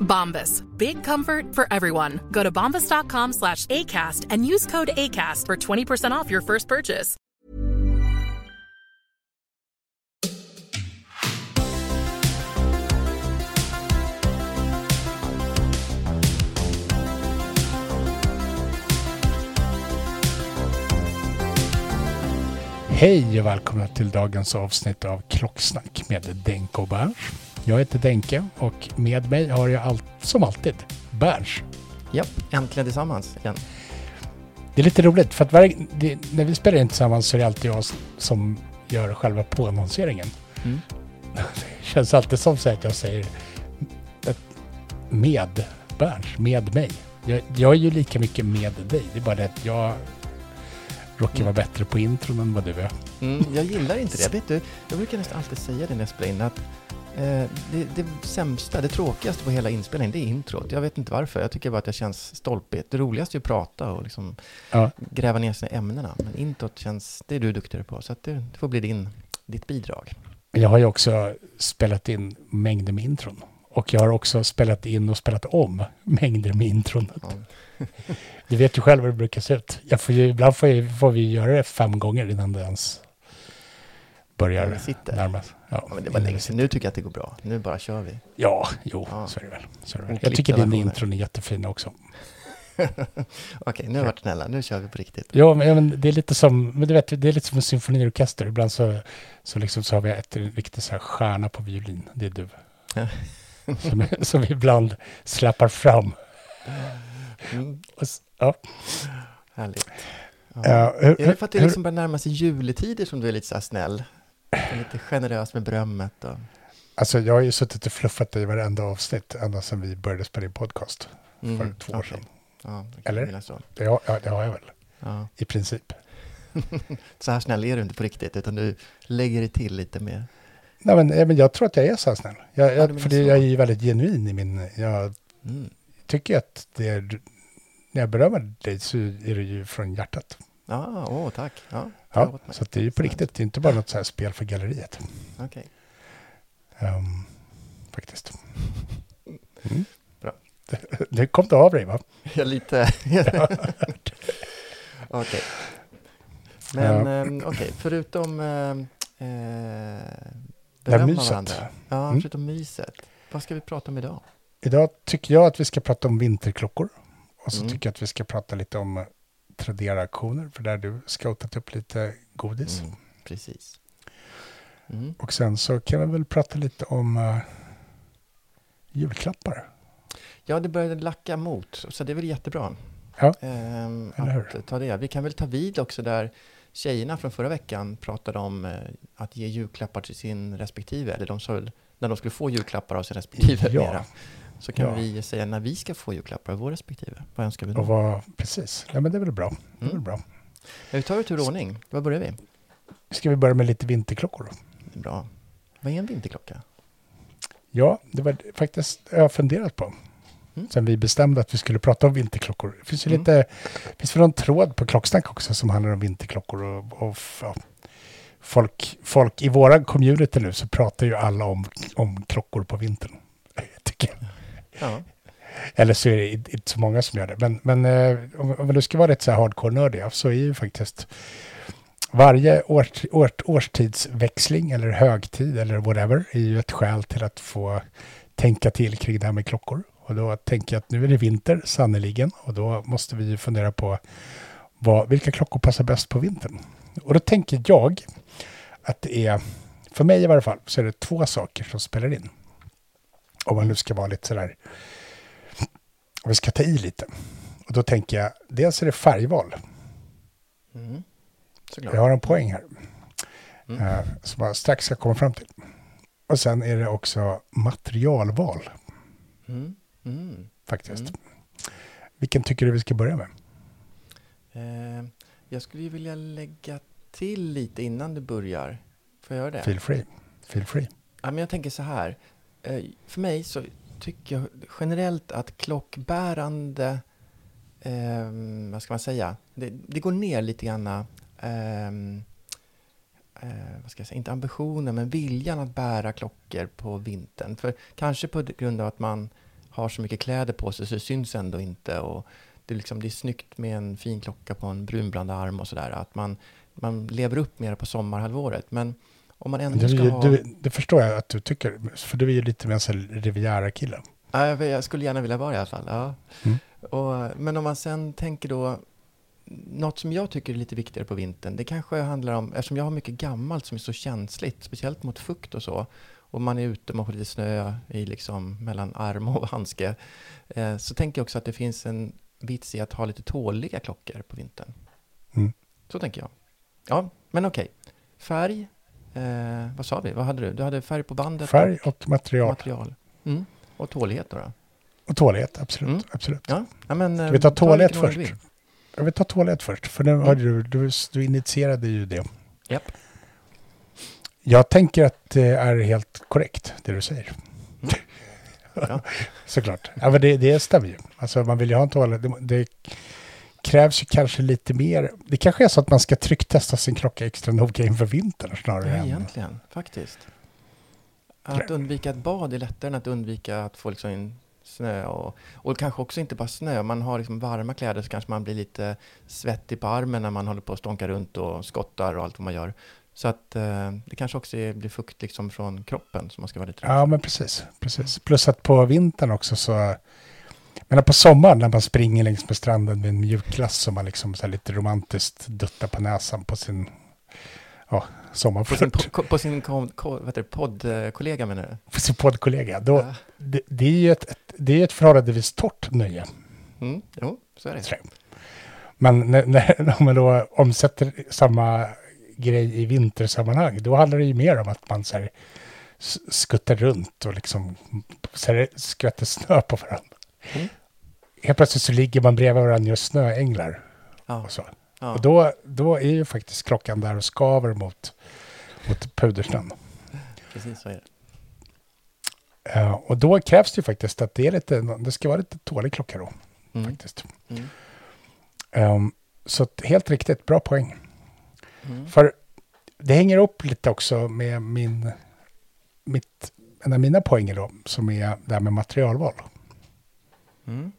Bombas. Big comfort for everyone. Go to bombas.com slash ACAST and use code ACAST for 20% off your first purchase. Hej och välkomna till dagens avsnitt av Klocksnack med Denko och jag heter Denke och med mig har jag allt, som alltid Berns. Japp, äntligen tillsammans igen. Det är lite roligt för att varje, det, när vi spelar in tillsammans så är det alltid jag som gör själva påannonseringen. Mm. Det känns alltid som så att jag säger med Berns, med mig. Jag, jag är ju lika mycket med dig. Det är bara det att jag råkar vara bättre på intron än vad du är. Mm, jag gillar inte det. Vet du, jag brukar nästan alltid säga det när jag spelar in att det, det sämsta, det tråkigaste på hela inspelningen, det är introt. Jag vet inte varför. Jag tycker bara att det känns stolpigt. Det roligaste är att prata och liksom Ja. gräva ner sig i ämnena. Men introt känns, det är du duktigare på. Så det, det får bli din, ditt bidrag. Jag har ju också spelat in mängder med intron. Och jag har också spelat in och spelat om mängder med intron. Ja. Du vet ju själv hur det brukar se ut. Jag får ju, ibland får, jag, får vi göra det fem gånger innan det ens börjar sitter. närmas. Ja, men det var länge sedan. Nu tycker jag att det går bra. Nu bara kör vi. Ja, jo, Ja. så är det väl. Så är det väl. Jag tycker versioner. intron är jättefina också. Okej, nu har vi varit snälla. Nu kör vi på riktigt. Ja, men, ja, men det är lite som, men du vet, det är lite som en symfoniorkester. Ibland så, så, liksom, så har vi ett riktigt så här stjärna på violin. Det är du. Som, som vi ibland släpar fram. Mm, Och Ja. härligt. Ja. Ja, hur- Är det för att det liksom börjar närma sig juletider som du är lite så här snäll? Lite generös med berömmet och... Alltså jag har ju suttit och fluffat i varenda avsnitt ända sedan vi började spela in podcast för Mm, två år okej. sedan. Ja, det Eller? minnas så. Ja, det har jag väl. Ja. I princip. Så här snäll är du inte på riktigt, utan du lägger det till lite mer. Nej, men, men jag tror att jag är så här snäll. Jag, Ja, jag, för det, jag är ju väldigt genuin i min... Jag Mm. tycker att det är... När jag berömmer dig så är det ju från hjärtat. Ja, åh, tack. Ja, Ja, så det är ju på riktigt. Det är inte bara något så här spel för galleriet. Okej. Ehm, faktiskt. Mm. Bra. Det, det kom det av dig va? Jag lite... Okej. Men Ja. ehm, okej, förutom eh, eh, berömma myset. varandra. Ja, Mm. förutom myset. Vad ska vi prata om idag? Idag tycker jag att vi ska prata om vinterklockor. Och så Mm. tycker jag att vi ska prata lite om Tradera-auktioner. För där du scoutat upp lite godis. Mm, precis. Mm. Och sen så kan vi väl prata lite om uh, julklappar. Ja, det började lacka mot, så det är väl jättebra. Ja, Ehm, eller hur? att ta det. Vi kan väl ta vid också där tjejerna från förra veckan pratade om eh, att ge julklappar till sin respektive, eller de sa väl när de skulle få julklappar av sin respektive Ja. mera. Så kan Ja. vi säga när vi ska få julklappar av vår respektive. Vad önskar vi då? Och vad, precis. Ja, men det är väl bra. Det är väl Mm. bra. Ja, vi tar det tur och ordning. Var börjar vi? Ska vi börja med lite vinterklockor? då? Bra. Vad är en vinterklocka? Ja, det var faktiskt jag funderat på. Mm. Sen vi bestämde att vi skulle prata om vinterklockor. Det finns ju Mm. lite, finns väl någon tråd på Klocksnack också som handlar om vinterklockor. Och, och ja, folk, folk i våra community nu så pratar ju alla om, om klockor på vintern. Tycker jag. Ja. Eller så är det inte så många som gör det. Men, men eh, om, du ska vara lite så här hardcore-nördiga så är ju faktiskt varje års, års, årstidsväxling eller högtid eller whatever är ju ett skäl till att få tänka till kring det här med klockor. Och då tänker jag att nu är det vinter, sannoliken, och då måste vi fundera på vad, vilka klockor passar bäst på vintern. Och då tänker jag att det är, för mig i varje fall, så är det två saker som spelar in. Om man nu ska vara lite sådär, om vi ska ta i lite. Och då tänker jag, dels är det färgval. Mm. Jag har en poäng här. Mm. eh, som jag strax ska komma fram till. Och sen är det också materialval Mm. Mm. faktiskt. Mm. Vilken tycker du vi ska börja med? Eh, jag skulle vilja lägga till lite innan du börjar. Får jag göra det? Feel free. Feel free. Ja, men jag tänker så här. Eh, för mig så tycker jag generellt att klockbärande, eh, vad ska man säga, det, det går ner lite grann, ehm, eh, vad ska jag säga, inte ambitionen, men viljan att bära klockor på vintern. För kanske på grund av att man har så mycket kläder på sig så det syns ändå inte. Och det, är liksom, det är snyggt med en fin klocka på en brunblandad arm och sådär. Att man, man lever upp mer på sommarhalvåret. Men om man ändå ska du, ha... du, det förstår jag att du tycker, för du är ju lite mer en Riviera-kille. Ja, jag, skulle gärna vilja vara i alla fall. Ja. Mm. Och, men om man sen tänker då, något som jag tycker är lite viktigare på vintern, det kanske handlar om, eftersom jag har mycket gammalt som är så känsligt, speciellt mot fukt och så, och man är ute, man får lite snö i liksom mellan arm och handske, eh, så tänker jag också att det finns en vits i att ha lite tåliga klockor på vintern. Mm. Så tänker jag. Ja, men okej. Färg, eh, vad sa vi? Vad hade du? Du hade färg på bandet Färg och material. material. Mm. Och tålighet då? då? Och tålighet, absolut. Mm. absolut. Ja, ja men... Ska vi ta tålighet ordning först? du vill. Jag vill ta tålighet först, för nu har du, du, du initierade ju det. Japp. Jag tänker att det är helt korrekt, det du säger. Mm. Ja. Såklart. Ja, men det, det stämmer ju. Alltså man vill ju ha en toalett. Det, det krävs ju kanske lite mer. Det kanske är så att man ska trycktesta sin klocka extra noga inför vintern snarare Ja, än... egentligen, faktiskt. Att undvika ett bad är lättare än att undvika att få liksom in snö och, och kanske också inte bara snö. Man har liksom varma kläder så kanske man blir lite svettig på armen när man håller på att stånka runt och skottar och allt vad man gör. Så att eh, det kanske också är, blir fukt liksom från kroppen som man ska vara lite rädd Ja, men precis, precis. Plus att på vintern också så... Men på sommaren när man springer längs med stranden med en mjukglass och man liksom så här lite romantiskt duttar på näsan på sin ja, På sin, sommarflört. på sin kom, vad heter det, poddkollega menar du? På sin poddkollega. Då, Ja. det, det är ju ett, ett, det är ett förhållandevis torrt nöje. Mm, jo, så är det. tror. Men när, när, om man då omsätter samma grej i vintersammanhang, då handlar det ju mer om att man så här, skuttar runt och liksom så här, skvätter snö på varandra. Mm. Helt plötsligt så ligger man bredvid varandra och snöänglar Ja, och så. ja. Och då, då är ju faktiskt klockan där och skaver mot, mot pudersnön. precis så är det. Eh, och då krävs det ju faktiskt att det, är lite, det ska vara lite tålig klocka då. Mm. Faktiskt. Mm. Ehm, så helt riktigt, bra poäng. Mm. För det hänger upp lite också med min, mitt, en av mina poänger då, som är det här med materialval. Mm.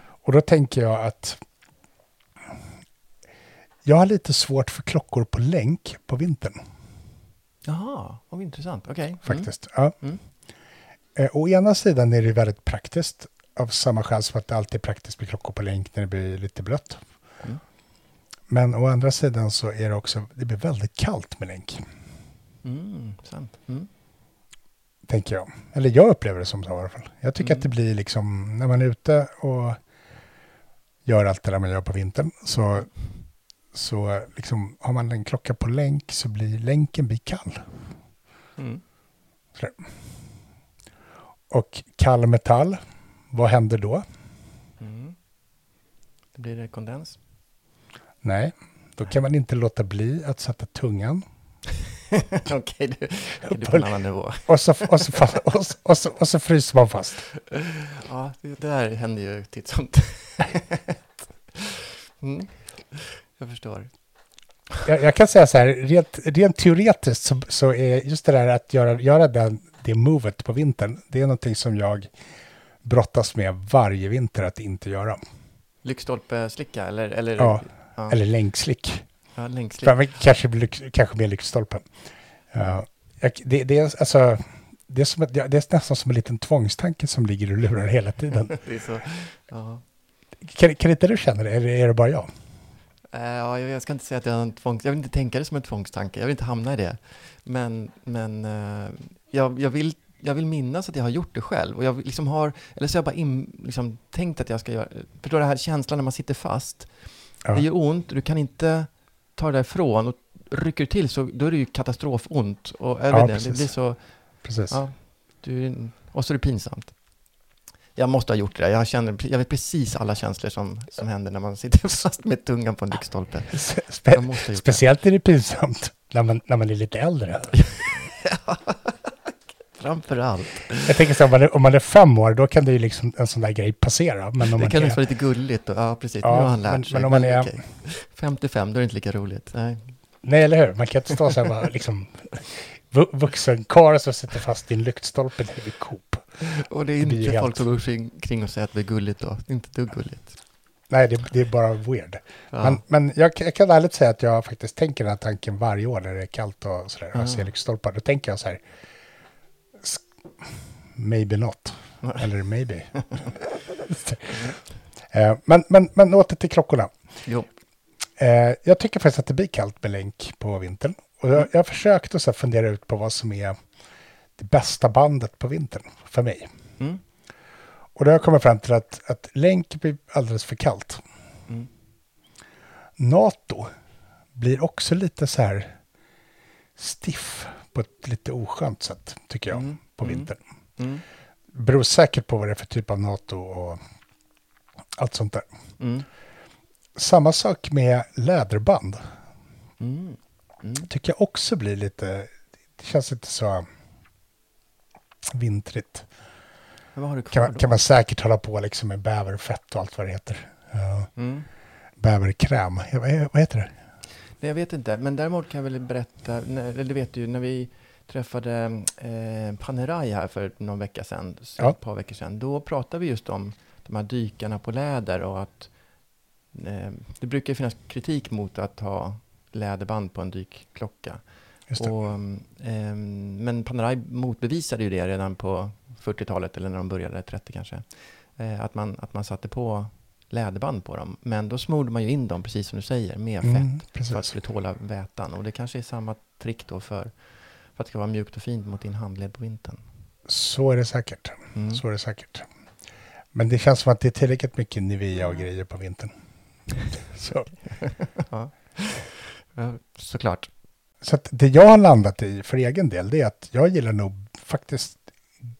Och då tänker jag att jag har lite svårt för klockor på länk på vintern, Jaha, vad intressant. Okej. Mm. faktiskt. Ja. Mm. Eh, å ena sidan är det väldigt praktiskt, av samma skäl som att det alltid är praktiskt med klockor på länk när det blir lite blött. Mm. Men å andra sidan så är det också, det blir väldigt kallt med länk. Mm, sant. Mm. Tänker jag. Eller jag upplever det som så i alla fall. Jag tycker Mm. att det blir liksom, när man är ute och gör allt det där man gör på vintern, så, så liksom, har man en klocka på länk så blir länken blir kall. Mm. Och kall metall, vad händer då? Mm. Det blir det kondens. Nej, då kan man inte låta bli att sätta tungan. Okej, du, du är på en annan nivå. Och så, och så, och så, och så, och så fryser man fast. Ja, det där händer ju titt som mm. Jag förstår. Jag, jag kan säga så här, rent, rent teoretiskt så, så är just det där att göra, göra den, det movet på vintern, det är någonting som jag brottas med varje vinter att inte göra. Lyktstolpe-slicka eller? eller Ja, ja. Eller länkslick. Ja, längst kanske, kanske mer lyktstolpen. Jag- det, det, är, alltså, det, är som, ett- det är nästan som en liten tvångstanke som ligger och lurar hela tiden. Det är så, ja. Kan, kan inte du känna det, eller är det bara jag? Eh, Ja, jag ska inte säga att jag har en tvångs... Jag vill inte tänka det som en tvångstanke, jag vill inte hamna i det. Men, men eh, jag, jag, vill, jag vill minnas att jag har gjort det själv. Och jag liksom har, eller så har jag bara in, liksom, tänkt att jag ska göra... Förstår du, den här känslan när man sitter fast? Ja. Det gör ont, du kan inte ta det därifrån. Och rycker till så då är det ju katastrofont. Och jag Ja, det precis. blir så... Precis. Ja, du, och så är det pinsamt. Jag måste ha gjort det. Jag, känner, jag vet precis alla känslor som, som händer när man sitter fast med tungan på en lyktstolpe. Spe, gjort det. speciellt är det pinsamt när man, när man är lite äldre. Framför allt. Jag tänker så här, om man är, om man är fem år, då kan det ju liksom en sån där grej passera. Men om Det man kan också vara lite gulligt. Och, ja, precis. Ja, nu har han lärt men- sig. men om man är- okej. 55, då är det inte lika roligt. Nej. Nej, eller hur? Man kan inte stå så här bara liksom vu- vuxen karl som sitter fast en lyktstolpe nere vid Coop. Och det är Det inte helt- folk som går kring- och säger att det är gulligt då. Det är inte dugg gulligt. Nej, det, det är bara weird. Ja. Men, men jag, jag kan ärligt säga att jag faktiskt tänker den här tanken varje år när det är kallt och sådär. Och Ja. ser lyktstolpar. Då tänker jag så här. "S- Maybe not. Eller maybe. Eh, men, men, men åter till klockorna. Jo. Eh, jag tycker faktiskt att det blir kallt med länk på vintern. Och jag, jag har försökt att så fundera ut på vad som är det bästa bandet på vintern för mig. Mm. Och då har jag kommit fram till att, att länk blir alldeles för kallt. Mm. NATO blir också lite så här stiff på ett lite oskönt sätt, tycker jag, Mm. På Mm. vintern. Mm. Beror säkert på vad det är för typ av NATO och allt sånt där. Mm. Samma sak med läderband. Mm. Mm. tycker jag också blir lite, det känns inte så vintrigt. Kan kan man säkert hålla på liksom med bäverfett och allt vad det heter. Ja, Mm. bäverkräm, vad, heter det? Nej, jag vet inte, men däremot kan jag väl berätta, eller det vet du ju, när vi träffade eh, Panerai här för någon vecka sedan, Ja. ett par veckor sedan, då pratade vi just om de här dykarna på läder och att eh, det brukar finnas kritik mot att ha läderband på en dykklocka. Och, eh, men Panerai motbevisade ju det redan på 40-talet, eller när de började, 30 kanske, eh, att, man, att man satte på läderband på dem. Men då smorde man ju in dem, precis som du säger, med fett Mm, för att det skulle tåla vätan. Och det kanske är samma trick då för, för att det ska vara mjukt och fint mot din handled på vintern. Så är det säkert. Mm. Så är det säkert. Men det känns som att det är tillräckligt mycket Nivea och grejer på vintern. Så, ja. Såklart. så att det jag har landat i för egen del, det är att jag gillar nog faktiskt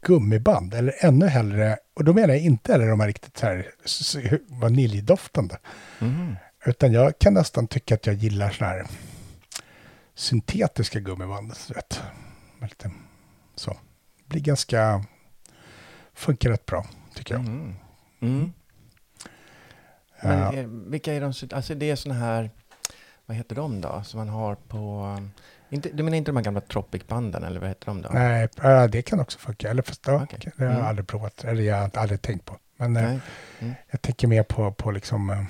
gummiband, eller ännu hellre, och då menar jag inte heller de här riktigt så här vaniljdoftande, Mm. utan jag kan nästan tycka att jag gillar såna här syntetiska gummiband, du vet. Lite, så. Blir ganska, funkar rätt bra, tycker jag. Mm. Mm. Men Ja. är, vilka är de, alltså det är såna här, vad heter de då, som man har på, inte, du menar inte de här gamla Tropic-banden eller vad heter de då? Nej, ja, det kan också funka. Eller fast, Okej. det har jag Mm. aldrig provat. Eller jag har aldrig tänkt på. Men eh. Mm. jag tänker mer på, på liksom, eh,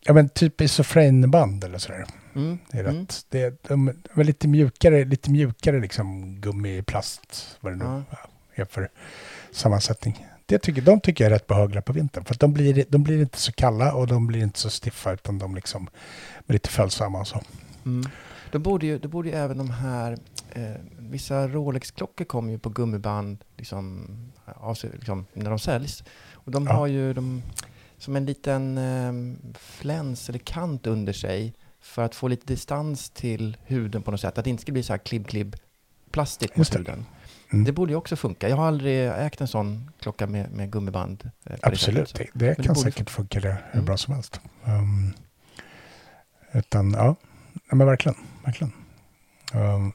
ja men typ isofrenband eller sådär. Mm. Det är Mm. rätt, det är, de, de är lite mjukare, lite mjukare liksom gummi, plast, vad det nu Ja. är för sammansättning. Det tycker, de tycker jag är rätt behagliga på vintern. För de blir, de blir inte så kalla och de blir inte så stiffa utan de liksom är lite följsamma och så. Mm. Då borde ju, då borde ju även de här, eh, vissa Rolex-klockor kommer ju på gummiband liksom, liksom, när de säljs. Och de Ja. har ju de, som en liten eh, fläns eller kant under sig för att få lite distans till huden på något sätt. Att det inte ska bli så här klibb-klibb plastigt mot det. huden. Mm. Det borde ju också funka. Jag har aldrig ägt en sån klocka med, med gummiband. eh, det Absolut, det, det det kan borde säkert funka det hur Mm. bra som helst. Um, utan ja, men verkligen, verkligen. Um,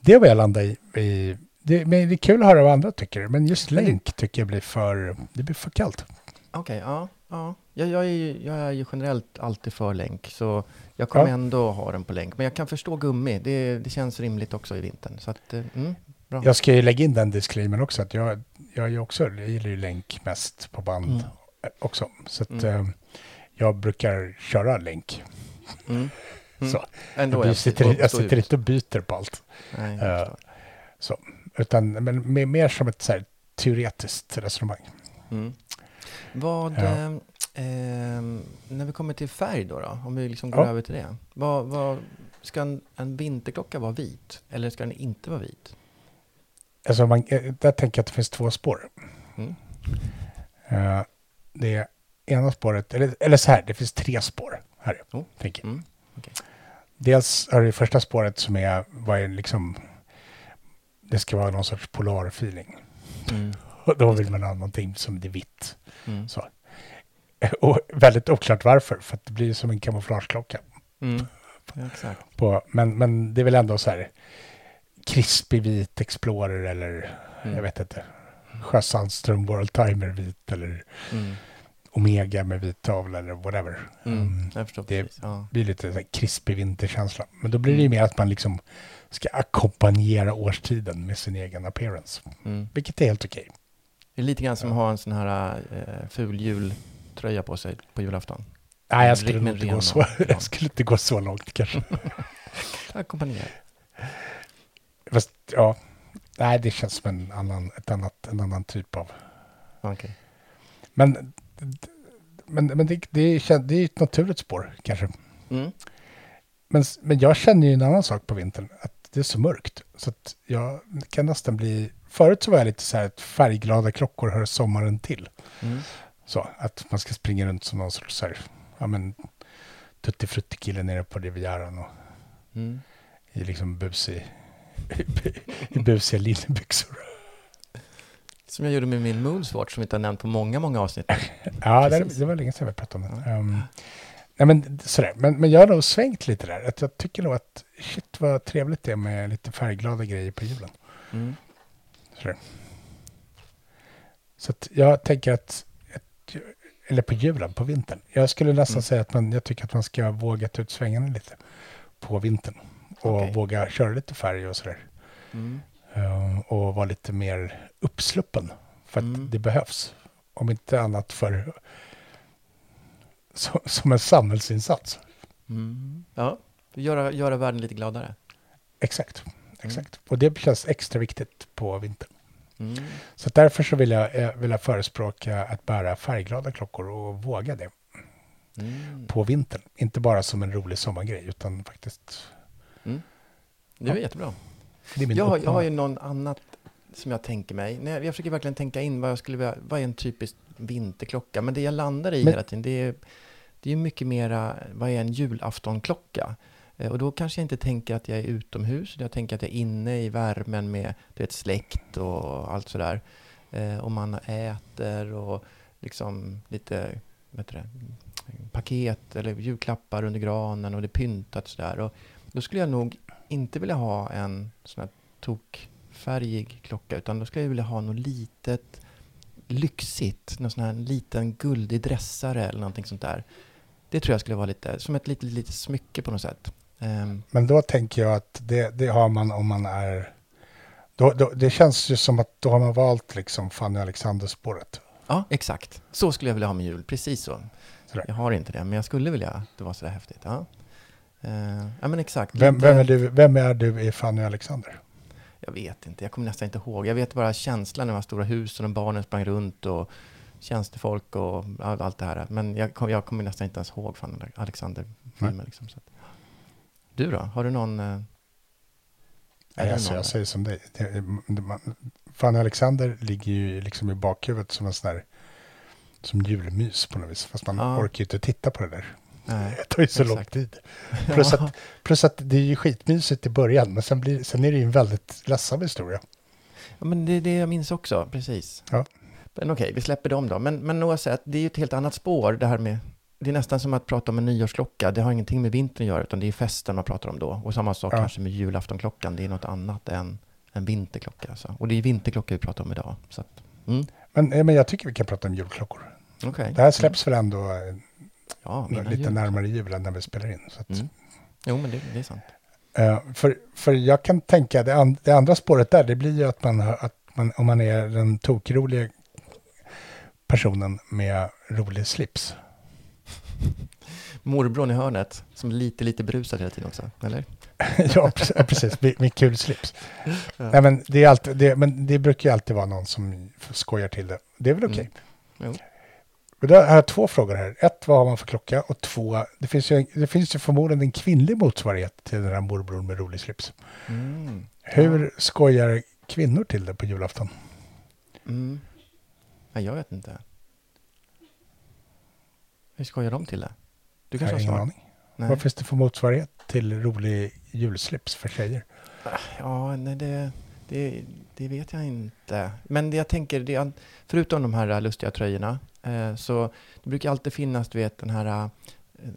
det var jag landade i. i det, men det är kul att höra vad andra tycker, men just det- länk tycker jag blir för, det blir för kallt. Okej, ja. ja. Jag, jag, är ju, jag är ju generellt alltid för länk, så jag kommer Ja. ändå ha den på länk. Men jag kan förstå gummi, det, det känns rimligt också i vintern. Så att, eh, mm, bra. Jag ska ju lägga in den disclaimen också, att jag, jag, är också, jag gillar ju länk mest på band Mm. också. Så att Mm. eh, jag brukar köra länk. Mm. Mm. Så. Ändå jag, sitter, jag sitter inte och byter på allt. Nej, Eh, förstår. så. Utan men, mer, mer som ett så här, teoretiskt resonemang. Mm. Vad, Ja. Eh, ehm, när vi kommer till färg då, då om vi liksom går Ja. över till det. Vad, vad, ska en, en vinterklocka vara vit eller ska den inte vara vit? Alltså man, eh, där tänker jag att det finns två spår. Mm. Eh, det ena spåret, eller, eller så här, det finns tre spår här. Oh. Tänker jag. Mm. Dels har du det första spåret som är, vad är liksom, det ska vara någon sorts polarfeeling. Mm. Och då vill man ha någonting som är vitt. Mm. Så. Och väldigt oklart varför, för det blir som en kamouflageklocka. Mm. Exakt. På, men, men det är väl ändå så här krispig vit Explorer eller Mm. jag vet inte. Sjö Sandström World Timer vit eller Mm. Omega med vit tavla eller whatever. Mm. Mm. Det- precis. Ja. Blir lite så här krispig vinterkänsla. Men då blir det ju Mm. mer att man liksom ska ackompanjera årstiden med sin egen appearance. Mm. Vilket är helt okej. Det är lite grann som att ha en sån här eh, ful jultröja på sig på julafton. Nej, jag skulle, inte gå så, jag skulle inte gå så långt kanske. Ackompanjera. Fast, ja, nej, det känns som en annan, ett annat, en annan typ av... Okej. Men, men, men det, det, det är ett naturligt spår kanske. Mm. Men, men jag känner ju en annan sak på vintern, att det är så mörkt. Så att jag kan nästan bli... Förut så var jag lite så här att färgglada klockor hör sommaren till. Mm. Så att man ska springa runt som någon sorts så här, ja men, tuttifrutti-kille nere på Rivieran och Mm. i liksom busig, i busiga linnebyxor. Som jag gjorde med min Moonswatch som vi inte har nämnt på många, många avsnitt. Ja, det, det var länge sedan vi pratade om det. Ja. Um, nej, men sådär. Men, men jag har nog svängt lite där. Att jag tycker nog att shit vad trevligt det är med lite färgglada grejer på julen. Mm. Så att jag tänker att, eller på julen, på vintern. Jag skulle nästan Mm. säga att man, jag tycker att man ska våga ta ut svängarna lite på vintern. Och Okej. våga köra lite färg och sådär. Mm. Um, och vara lite mer uppsluppen. För att Mm. det behövs. Om inte annat för som, som en samhällsinsats. Mm. Ja, göra, göra världen lite gladare. Exakt. Exakt. Och det känns extra viktigt på vintern. Mm. Så därför så vill jag, eh, vill jag förespråka att bära färgglada klockor och våga det Mm. på vintern. Inte bara som en rolig sommargrej utan faktiskt. Det är Ja. jättebra. Det är min Jag, har- jag har ju någon annat som jag tänker mig. Nej, jag försöker verkligen tänka in vad jag skulle vilja, vad är en typisk vinterklocka? Men det jag landar i Men- hela tiden, det är, det är mycket mera, vad är en julaftonklocka? Eh, och då kanske jag inte tänker att jag är utomhus, utan jag tänker att jag är inne i värmen med du vet, släkt och allt sådär. Eh, och man äter och liksom lite, vet det, paket eller julklappar under granen och det är pyntat sådär. Och då skulle jag nog inte vilja ha en sån här tokfärgig klocka, utan då skulle jag vilja ha något litet lyxigt, någon sån här liten guldig dressare eller någonting sånt där. Det tror jag skulle vara lite, som ett litet, litet smycke på något sätt. Ehm, Men då tänker jag att det, det har man om man är... Då, då, det känns ju som att då har man valt liksom Fanny Alexander-spåret. ja, exakt. Så skulle jag vilja ha min jul, precis så. Sådär. Jag har inte det, men jag skulle vilja att det var så där häftigt. Ja, Ehm, ja men exakt. Vem, vem, är du, vem är du i Fanny Alexander? Jag vet inte, jag kommer nästan inte ihåg. Jag vet bara känslan när man stora husen och barnen sprang runt och tjänstefolk och all- allt det här. Men jag, jag kommer nästan inte ens ihåg från Alexander-filmen. Liksom, så att. Du då? Har du någon... eh, Nej, alltså, någon jag säger som dig. Fanny Alexander ligger ju liksom i bakhuvudet som en sån där som julmys på något vis. Fast man Ja. orkar ju inte titta på det där. Nej. Det tar ju så lång exakt. tid. Plus Ja. att, plus att det är ju skitmysigt i början, men sen, blir, sen är det ju en väldigt ledsam historia. Ja, men det är det jag minns också, precis. Ja. Men okej, vi släpper dem då. Men, men oavsett, det är ju ett helt annat spår det här med... Det är nästan som att prata om en nyårsklocka. Det har ingenting med vintern att göra, utan det är festen man pratar om då. Och samma sak Ja. kanske med julaftonklockan. Det är något annat än en vinterklocka. Alltså. Och det är vinterklocka vi pratar om idag. Så att, mm, Men, eh, men jag tycker vi kan prata om julklockor. okej. Det här släpps väl ändå eh, Ja, lite jul. närmare julen när vi spelar in. Så att, Mm. Jo, men det, det är sant. Eh, för, för jag kan tänka, det, an, det andra spåret där, det blir ju att man, att man om man är den tokroliga personen med rolig slips. Morbrorn i hörnet som lite, lite brusad hela tiden också, eller? ja, precis, ja. Med, kul slips. Nej, men det, är alltid, det, men det brukar ju alltid vara någon som skojar till det. Det är väl okej. Mm. Jo. Men då har jag två frågor här. Ett, vad har man för klocka? Och två, det finns ju, det finns ju förmodligen en kvinnlig motsvarighet till den här morbrorn med rolig slips. Mm. Hur skojar kvinnor till det på julafton? Mm. Nej, jag vet inte. Hur skojar de till det? Du kanske har ingen svar? aning. Nej. Vad finns det för motsvarighet till rolig julslips för tjejer? Ja, nej, det, det, det vet jag inte. Men det jag tänker, det förutom de här lustiga tröjorna, eh, så det brukar alltid finnas, du vet, den här eh,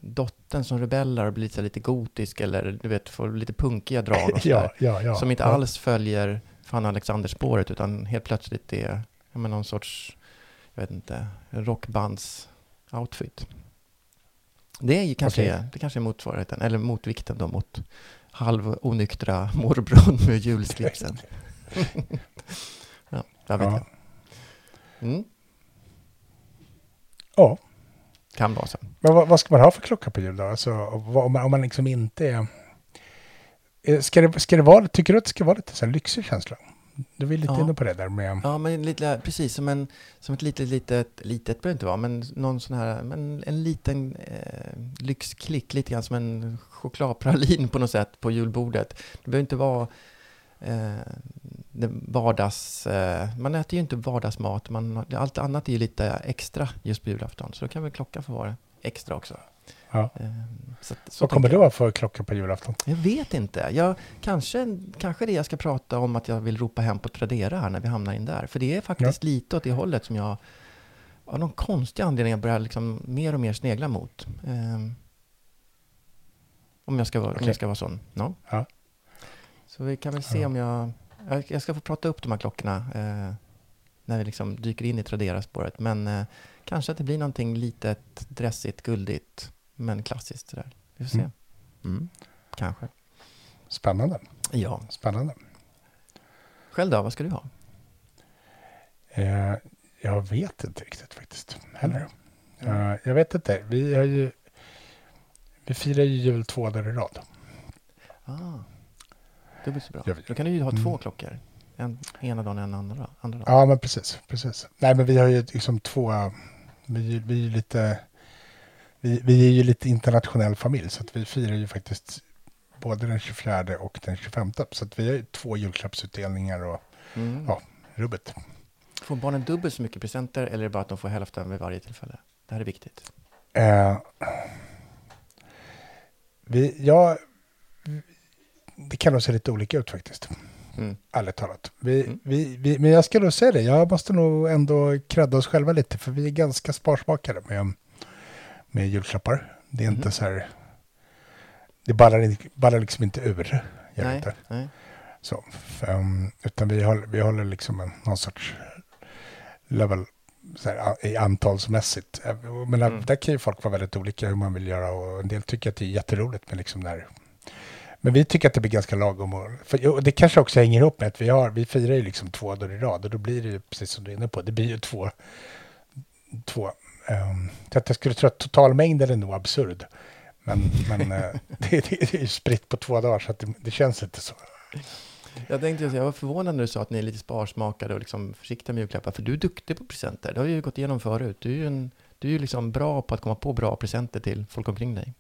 dottern som rebellar och blir lite, så här lite gotisk eller du vet, får lite punkiga drag och ja, ja, ja. som inte alls följer fan Alexander-spåret utan helt plötsligt är ja, men någon sorts, jag vet inte, rockbands-outfit. Det är ju kanske, är, det kanske är motsvarigheten, eller motvikten då mot halv onyktra morbrorn med julslipsen. ja, jag vet Ja. Mm, ja. kan vara så. Men vad, vad ska man ha för klocka på jul då? Alltså, vad, om, man, om man liksom inte är- Ska det, ska det vara, tycker du att det ska vara lite så här lyxig känsla? Du var ju lite Ja. inne på det där med... Ja, men lite, precis som, en, som ett litet, litet, litet behöver det inte vara, men någon sån här, men en liten eh, lyxklick, lite grann som en chokladpralin på något sätt på julbordet. Det behöver inte vara eh, vardags, eh, man äter ju inte vardagsmat, man, allt annat är ju lite extra just på julafton, så då kan väl klockan få vara extra också. Ja. Eh, så, så Vad kommer jag. ha för klocka på julafton? Jag vet inte. Jag, kanske, kanske det jag ska prata om att jag vill ropa hem på Tradera här när vi hamnar in där. För det är faktiskt lite åt det hållet som jag av någon konstig anledning börjar liksom mer och mer snegla mot. Ehm, om, jag ska vara, om Okej. jag ska vara sån. Ja. Ja. Så vi kan väl se Ja. om jag... jag... Jag ska få prata upp de här klockorna eh, när vi liksom dyker in i Tradera-spåret. Men eh, kanske att det blir någonting litet, dressigt, guldigt, men klassiskt sådär. Vi får se. Mm. Mm. Kanske. Spännande. Ja. Spännande. Själv då, vad ska du ha? Eh, jag vet inte riktigt faktiskt heller. Mm. Eh, jag vet inte. Vi har ju... Vi firar ju jul två dagar i rad. Ah, det blir så bra. Jag Då kan du ju ha Mm. två klockor. En ena dagen och en andra, andra dagen. Ja, men precis. precis. Nej, men vi har ju liksom två... Vi, vi är ju lite... Vi, vi är ju lite internationell familj, så att vi firar ju faktiskt både den 24 och den 25. Så att vi har ju två julklappsutdelningar och Mm. Ja. rubbet. Får barnen dubbelt så mycket presenter eller är det bara att de får hälften vid varje tillfälle? Det här är viktigt. Eh, vi, ja, det kan nog se lite olika ut faktiskt. Mm. Ärligt talat. Vi, Mm. vi, vi, men jag ska nog säga det, jag måste nog ändå credda oss själva lite, för vi är ganska sparsmakade med, med julklappar. Det är Mhm. inte så här, det ballar, ballar liksom inte ur. Gör Nej, inte. nej. Så, um, utan vi håller, vi håller liksom en, någon sorts level så här, i antalsmässigt. Eh, Men Mm. där kan ju folk vara väldigt olika hur man vill göra och en del tycker att det är jätteroligt med liksom där. Men vi tycker att det blir ganska lagom. Och, för, och det kanske också hänger ihop med att vi, har, vi firar ju liksom två dagar i rad och då blir det ju precis som du är inne på, det blir ju två. två um, så att jag skulle tro att totalmängden är nog absurd. Men, men eh, det, det, är ju spritt på två dagar så att det, det känns inte så. Jag tänkte jag var förvånad när du sa att ni är lite sparsmakade och liksom försiktiga med julklappar. För du är duktig på presenter. Det har vi ju gått igenom förut. Du är ju, en, du är ju liksom bra på att komma på bra presenter till folk omkring dig.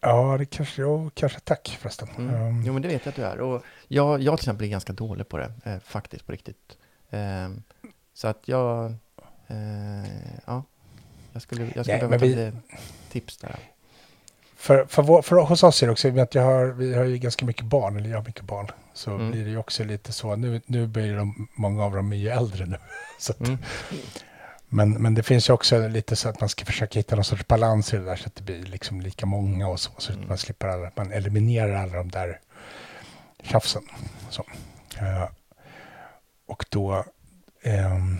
Ja, det kanske, ja, kanske tack förresten. Mm. Um, Jo, men det vet jag att du är. Och jag, jag till exempel är ganska dålig på det, eh, faktiskt, på riktigt. Ehm, så att jag, eh, ja, jag skulle, jag skulle Nej, behöva vi- lite tips där. För, för, vår, för hos oss är det också, i och med att jag har, vi har ju ganska mycket barn, eller jag har mycket barn, så Mm. blir det ju också lite så, nu, nu blir de, många av dem är ju äldre nu. Så att, Mm. men, men det finns ju också lite så att man ska försöka hitta någon sorts balans i det där, så att det blir liksom lika många och så, så att Mm. man slipper alla, man eliminerar alla de där tjafsen. Så. Eh, och då, ehm,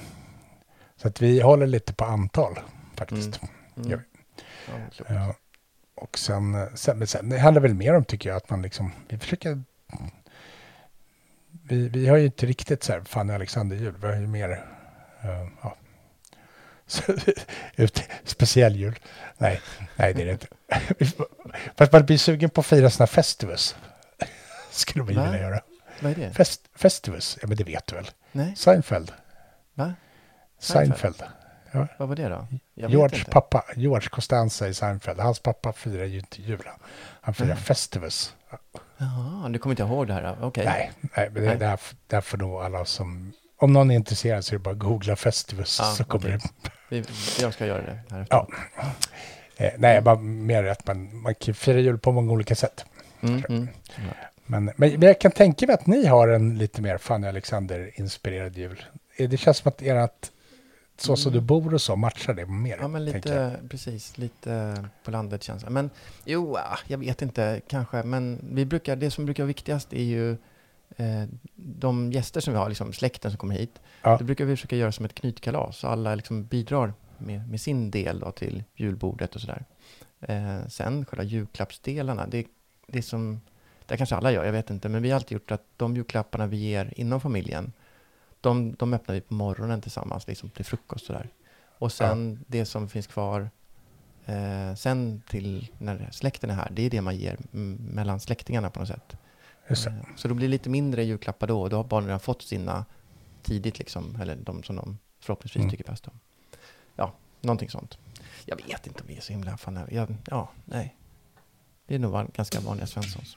så att vi håller lite på antal faktiskt. Mm. Ja. Ja. Och sen, sen, men sen det handlar väl mer om tycker jag att man liksom, vi försöker, vi, vi har ju inte riktigt så här Fanny Alexander jul, vi har ju mer, uh, ja, ut, speciell jul. Nej, nej det är det inte. Fast man blir sugen på att fira sådana festivus. Skulle man ju vilja göra. Vad är det? Fest, festivus, ja men det vet du väl? Nej, Seinfeld. va? Seinfeld. Ja. Vad var det då? Jag George pappa, George Costanza i Seinfeld. Hans pappa firar ju inte julen. Han firar Nej. festivus. Jaha, du kommer inte ihåg det här? Okej. Nej, nej, men det, Nej. det, är, det är för nog alla som... Om någon är intresserad så är det bara att googla festivus Ja, så kommer okej. det. Jag ska göra det här Ja. Eh, nej, bara mer att man, man kan fira jul på många olika sätt. Mm, mm. Men, men, men jag kan tänka mig att ni har en lite mer Fanny Alexander-inspirerad jul. Eh, Det känns som att ert, så som du bor och så, matchar det mer. Mm. Ja, men lite, precis, lite på landet känns det. Men jo, ah, jag vet inte, kanske. Men vi brukar, det som brukar vara viktigast är ju eh, de gäster som vi har, liksom släkten som kommer hit. Ja. Det brukar vi försöka göra som ett knytkalas, så alla liksom bidrar med, med sin del då till julbordet och sådär. Eh, sen själva julklappsdelarna, det, det som, det kanske alla gör, jag vet inte, men vi har alltid gjort att de julklapparna vi ger inom familjen, de, de öppnar vi på morgonen tillsammans, liksom till frukost sådär. Och sen det som finns kvar eh, sen till när släkten är här, det är det man ger mellan släktingarna på något sätt. Eh, Så då blir det lite mindre julklappar då, och då har barnen redan fått sina tidigt liksom, eller de som de förhoppningsvis Mm. tycker bäst om. Ja, någonting sånt. Jag vet inte om vi är så himla fan, jag, ja, nej. Det är nog ganska vanliga Svenssons.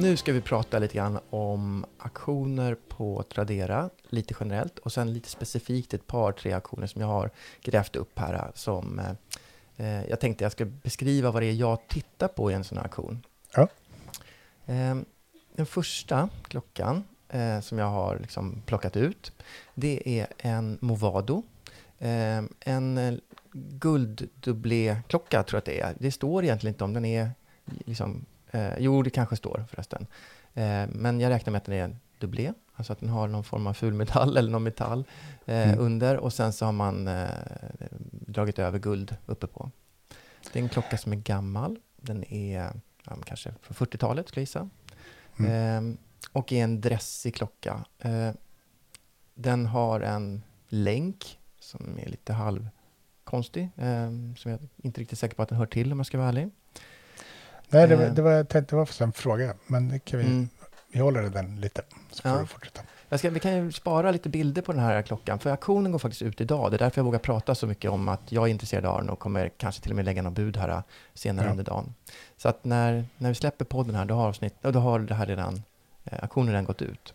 Nu ska vi prata lite grann om aktioner på Tradera, lite generellt, och sen lite specifikt ett par, tre aktioner som jag har grävt upp här som eh, jag tänkte jag ska beskriva vad det är jag tittar på i en sån här aktion. Ja. Eh, den första klockan eh, som jag har liksom plockat ut, det är en Movado. Eh, en eh, gulddubléklocka tror jag att det är. Det står egentligen inte om den är liksom Eh, jo, det kanske står förresten. Eh, men jag räknar med att den är en dubblé, alltså att den har någon form av fulmetall eller någon metall eh, Mm. under och sen så har man eh, dragit över guld uppe på. Det är en klocka som är gammal. Den är ja, kanske från 40-talet skulle jag gissa. Mm. Eh, och är en dressig klocka. Eh, den har en länk som är lite halvkonstig, eh, som jag inte riktigt säker på att den hör till om jag ska vara ärlig. Nej, det var, Eh. det var, jag tänkte, det var en fråga, men det kan vi, Mm. vi håller den lite, så får Ja. du fortsätta. Jag ska, vi kan ju spara lite bilder på den här klockan, för auktionen går faktiskt ut idag. Det är därför jag vågar prata så mycket om att jag är intresserad av den och kommer kanske till och med lägga någon bud här äh, senare Ja. under dagen. Så att när, när vi släpper podden här, då har, avsnitt, då har det här redan, eh, auktionen redan gått ut.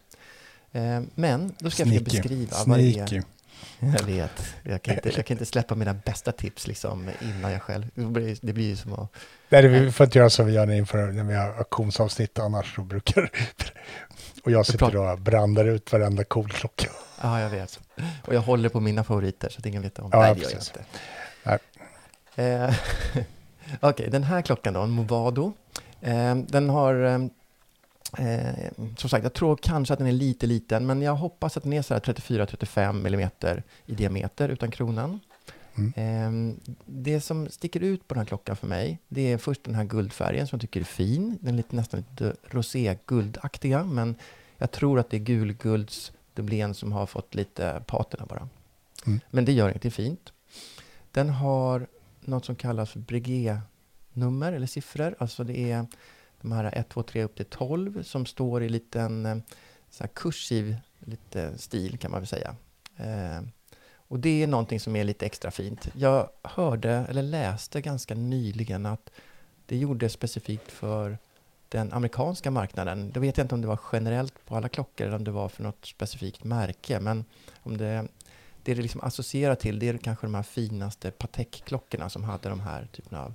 Eh, men då ska jag försöka beskriva vad det är. Jag vet, jag kan, inte, jag kan inte släppa mina bästa tips liksom innan jag själv, det blir, det ju som att Nej, det, vi får inte göra som vi gör inför när vi har auktionsavsnitt, annars så brukar... Och jag sitter och brandar ut varenda cool klocka. Ja, jag vet. Och jag håller på mina favoriter så att ingen vet om. Ja, Nej, det gör jag inte. Eh, Okej, den här klockan då, en Movado. Eh, den har, eh, som sagt, jag tror kanske att den är lite liten, men jag hoppas att den är så här 34-35 millimeter i diameter utan kronan. Eh, det som sticker ut på den här klockan för mig, det är först den här guldfärgen som jag tycker är fin. Den är lite, nästan lite roséguldaktiga, men jag tror att det är gulguldsdubblén som har fått lite patina bara. Mm. Men det gör inget, det är fint. Den har något som kallas för Breguet-nummer eller siffror. Alltså det är de här 1, 2, 3 upp till 12 som står i liten eh, så här kursiv lite stil kan man väl säga. Eh, och det är någonting som är lite extra fint. Jag hörde eller läste ganska nyligen att det gjordes specifikt för den amerikanska marknaden. Då vet jag inte om det var generellt på alla klockor eller om det var för något specifikt märke. Men om det, det det liksom associerar till det är kanske de här finaste Patek-klockorna som hade de här typerna av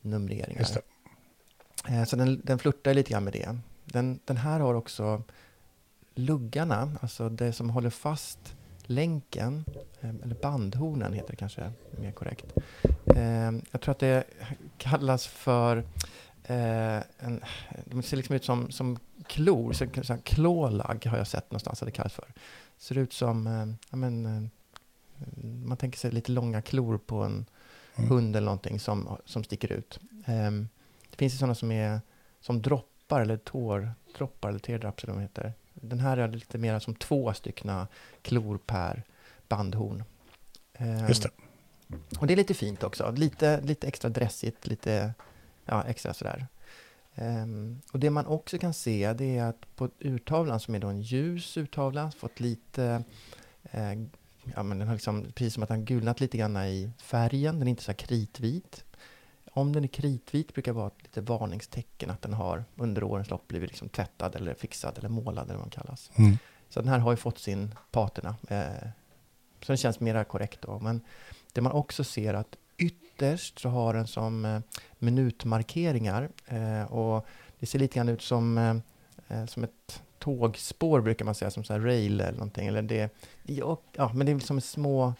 numreringar. Eh, Så den, den flörtar lite grann med det. Den, den här har också luggarna, alltså det som håller fast länken, eh, eller bandhornen heter det kanske mer korrekt. Eh, Jag tror att det kallas för en, de ser liksom ut som, som klor, så, klålag har jag sett någonstans att det kallas för. Ser ut som, ja men, man tänker sig lite långa klor på en Mm. hund eller någonting som, som sticker ut. Ehm, det finns ju sådana som är som droppar eller tårdroppar eller teardrops eller vad de heter. Den här är lite mer som två stycken klor per bandhorn. Ehm, Just det. och det är lite fint också. Lite, lite extra dressigt, lite ja, extra sådär. Ehm, och det man också kan se det är att på urtavlan som är då en ljus urtavla, fått lite eh, Ja, men den har liksom, precis som att den gulnat lite grann i färgen. Den är inte så kritvit. Om den är kritvit brukar det vara ett lite varningstecken att den har under årens lopp blivit liksom tvättad eller fixad eller målad eller vad den kallas. Mm. Så den här har ju fått sin patina. Eh, så den känns mera korrekt då. Men det man också ser att ytterst så har den som eh, minutmarkeringar. Eh, och det ser lite grann ut som, eh, eh, som ett tågspår brukar man säga, som så här rail eller någonting. Eller det, ja, ja, men det är som små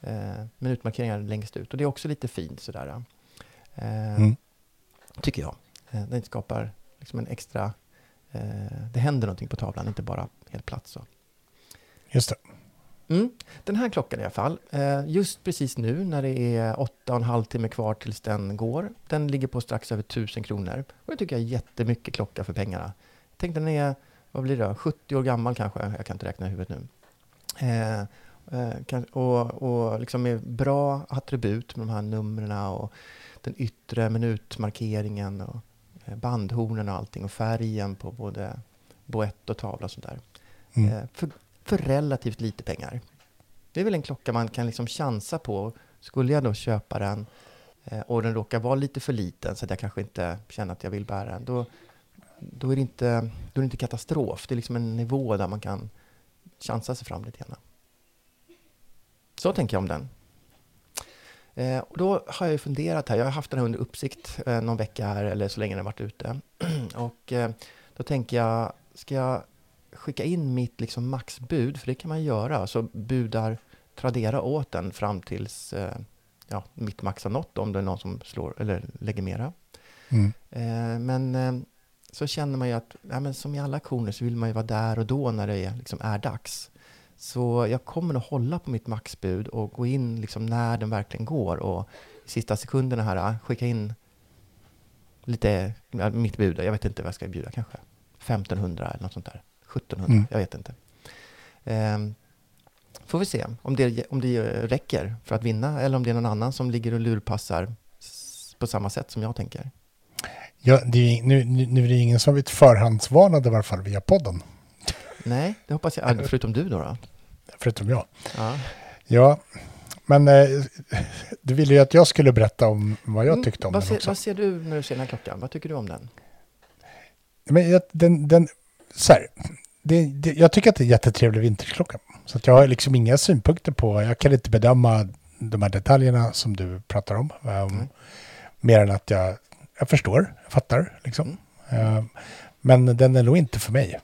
eh, minutmarkeringar längst ut. Och det är också lite fint sådär. Eh, Mm. Tycker jag. Eh, den skapar liksom en extra... Eh, det händer någonting på tavlan, inte bara helt platt så. Just det. Mm. Den här klockan i alla fall, just precis nu när det är åtta och en halv timme kvar tills den går, den ligger på strax över tusen kronor. Och det tycker jag är jättemycket klocka för pengarna. Tänk den är, vad blir det, 70 år gammal kanske, jag kan inte räkna i huvudet nu. Eh, eh, och och liksom med bra attribut med de här numren och den yttre minutmarkeringen och eh, bandhornen och allting och färgen på både boett och tavla och sådär. Mm. Eh, för, för relativt lite pengar. Det är väl en klocka man kan liksom chansa på. Skulle jag då köpa den eh, och den råkar vara lite för liten så att jag kanske inte känner att jag vill bära den, då, då, är, det inte, då är det inte katastrof. Det är liksom en nivå där man kan chansa sig fram lite grann. Så tänker jag om den. Eh, och då har jag funderat här, jag har haft den här under uppsikt eh, någon vecka här eller så länge den har varit ute. och eh, då tänker jag, ska jag skicka in mitt liksom maxbud, för det kan man göra, så budar Tradera åt den fram tills eh, ja, mitt max har nått, om det är någon som slår eller lägger mera. Mm. Eh, men eh, så känner man ju att, ja, men som i alla auktioner så vill man ju vara där och då när det är, liksom är dags. Så jag kommer att hålla på mitt maxbud och gå in liksom när den verkligen går och i sista sekunderna här ah, skicka in lite, mitt bud, jag vet inte vad jag ska bjuda kanske. 1500 eller något sånt där. 1700, Mm. jag vet inte. Ehm, får vi se om det, om det räcker för att vinna eller om det är någon annan som ligger och lurpassar på samma sätt som jag tänker. Ja, det är, nu, nu är det ingen som vet förhandsvarnade i varje fall via podden. Nej, det hoppas jag. Förutom du då? då? Förutom jag. Ja. Ja, men eh, du ville ju att jag skulle berätta om vad jag Mm, tyckte om vad den ser, också. Vad ser du när du ser den här klockan? Vad tycker du om den? Men jag, den, den, så här, det, det, jag tycker att det är en jättetrevlig vinterklocka. Så att jag har liksom inga synpunkter på, jag kan inte bedöma de här detaljerna som du pratar om. Um, Mm. Mer än att jag, jag förstår, jag fattar liksom. Mm. Um, men den är nog inte för mig.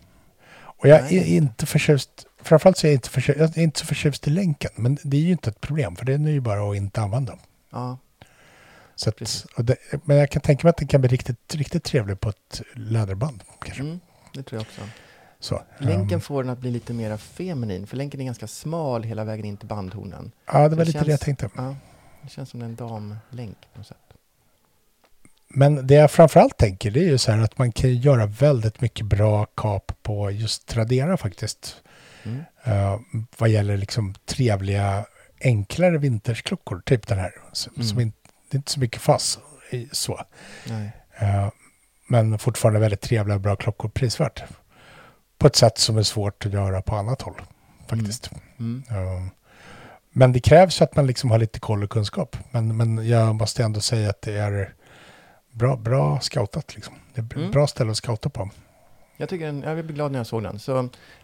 Och jag Nej. är inte förtjust, framförallt så är jag inte, förtjust, jag är inte så förtjust i länken. Men det är ju inte ett problem, för den är ju bara att inte använda. Ja, Så att, det, men jag kan tänka mig att den kan bli riktigt, riktigt trevlig på ett läderband. Kanske. mm, det tror jag också. Så, Länken um, får den att bli lite mer feminin, för länken är ganska smal hela vägen in till bandhornen. ja, det var lite det jag känns- tänkte. Ja, det känns som en damlänk på något sätt. Men det jag framförallt tänker det är ju så här att man kan göra väldigt mycket bra kap på just Tradera faktiskt. Mm. Uh, vad gäller liksom trevliga enklare vintersklockor, typ den här. Som, Mm. som inte, det är inte så mycket fass i så. Eh, men fortfarande väldigt trevliga bra klockor prisvärt. På ett sätt som är svårt att göra på annat håll faktiskt. Mm. Eh, men det krävs ju att man liksom har lite koll och kunskap. Men, men jag måste ändå säga att det är bra, bra scoutat. Liksom. Det är Mm. bra ställe att scouta på. Jag, tycker den, jag blir glad när jag såg den. Så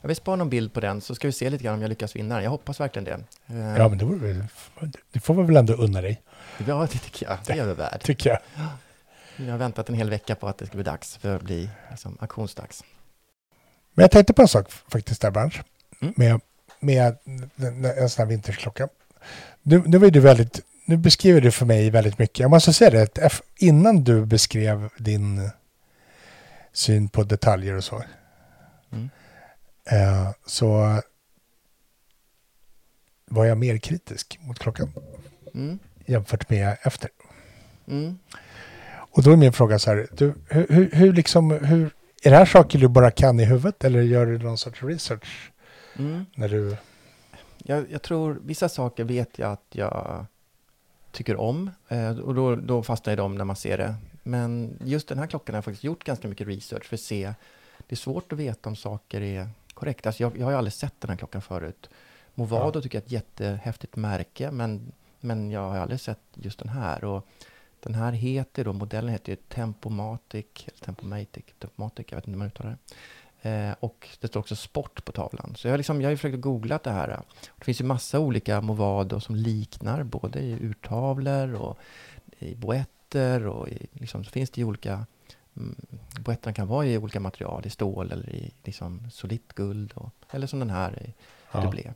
jag vill spara någon bild på den så ska vi se lite grann om jag lyckas vinna den. Jag hoppas verkligen det. Eh, Ja, men det, vore, det får vi väl ändå unna dig, ja, det tycker jag. Det är jag värd. tycker jag. Jag har väntat en hel vecka på att det ska bli dags för att bli liksom, auktionsdags. Men jag tänkte på en sak faktiskt där, Berns. Mm. Med, med en sån här vintersklocka. Nu, nu, var du väldigt, nu beskriver du för mig väldigt mycket. Jag måste säga det, innan du beskrev din syn på detaljer och så, Mm. eh, så var jag mer kritisk mot klockan Mm. jämfört med efter. Mm. Och då är min fråga så här, du, hur, hur, hur liksom, hur, är det här saker du bara kan i huvudet eller gör du någon sorts research Mm. när du... Jag, jag tror vissa saker vet jag att jag tycker om eh, och då, då fastnar dem när man ser det. Men just den här klockan har jag faktiskt gjort ganska mycket research för att se. Det är svårt att veta om saker är korrekta. Alltså jag, jag har ju aldrig sett den här klockan förut. Movado tycker jag är ett jättehäftigt märke men, men jag har aldrig sett just den här. Och den här heter då, modellen heter ju Tempomatic, eller Tempomatic, Tempomatic, jag vet inte hur man uttalar det. Eh, och det står också sport på tavlan. Så jag, liksom, jag har ju försökt googla det här. Det finns ju massa olika Movado som liknar både i urtavlor och i boetter och i, liksom, så finns det ju olika mm, Boetterna kan vara i olika material, i stål eller i liksom solitt guld och, eller som den här i Ja. dublé.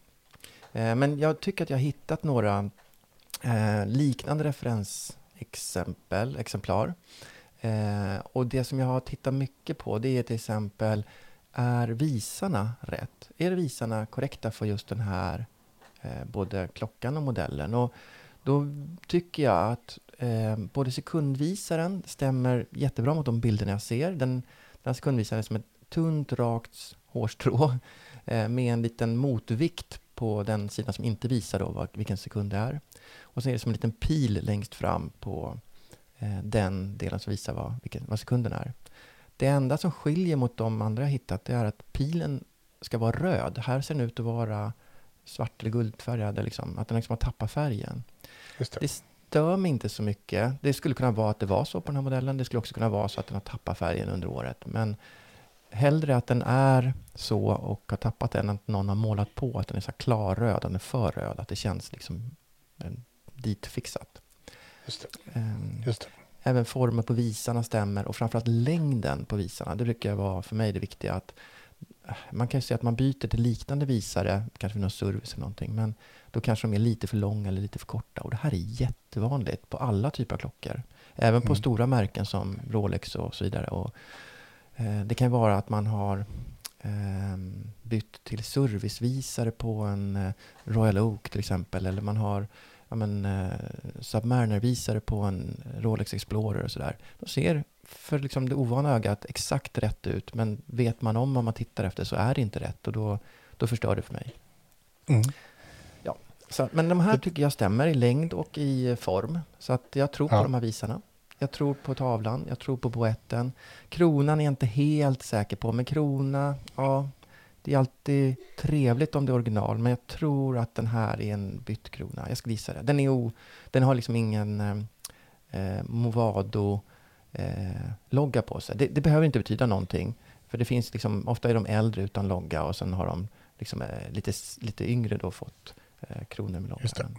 Eh, men jag tycker att jag har hittat några eh, liknande referensexempel, exemplar. Eh, och det som jag har tittat mycket på det är till exempel är visarna rätt? Är visarna korrekta för just den här eh, både klockan och modellen? Och då tycker jag att eh, både sekundvisaren stämmer jättebra mot de bilderna jag ser. Den, den här sekundvisaren är som ett tunt, rakt hårstrå eh, med en liten motvikt på den sidan som inte visar då var, vilken sekund det är. Och sen är det som en liten pil längst fram på eh, den delen som visar vad, vilken, vad sekunden är. Det enda som skiljer mot de andra jag hittat det är att pilen ska vara röd. Här ser den ut att vara svart eller guldfärgad, liksom, att den liksom har tappat färgen. Det. Det stör mig inte så mycket. Det skulle kunna vara att det var så på den här modellen. Det skulle också kunna vara så att den har tappat färgen under året. Men hellre att den är så och har tappat den än att någon har målat på att den är så här klarröd, den är för röd, att det känns liksom eh, ditfixat. Just det. Ehm, Just det. Även formen på visarna stämmer och framförallt längden på visarna. Det brukar vara för mig det viktiga. att eh, Man kan ju säga att man byter till liknande visare, kanske vid någon service eller någonting, men då kanske de är lite för långa eller lite för korta. Och det här är jättevanligt på alla typer av klockor. Även på Mm. stora märken som Rolex och så vidare. Och, eh, det kan vara att man har eh, bytt till servicevisare på en eh, Royal Oak till exempel. Eller man har ja, men, eh, Submariner-visare på en Rolex Explorer och sådär. De ser för liksom det ovana ögat exakt rätt ut, men vet man om vad man tittar efter så är det inte rätt och då, då förstör det för mig. Mm. Så, men de här tycker jag stämmer i längd och i form. Så att jag tror på Ja. de här visarna. Jag tror på tavlan, jag tror på boetten. Kronan är jag inte helt säker på, men krona, ja, det är alltid trevligt om det är original, men jag tror att den här är en bytt krona. Jag skulle gissa det. Den, är o, den har liksom ingen eh, eh, Movado eh, logga på sig. Det, det behöver inte betyda någonting, för det finns liksom, ofta är de äldre utan logga och sen har de liksom, eh, lite, lite yngre då fått eh, kronor med loggan.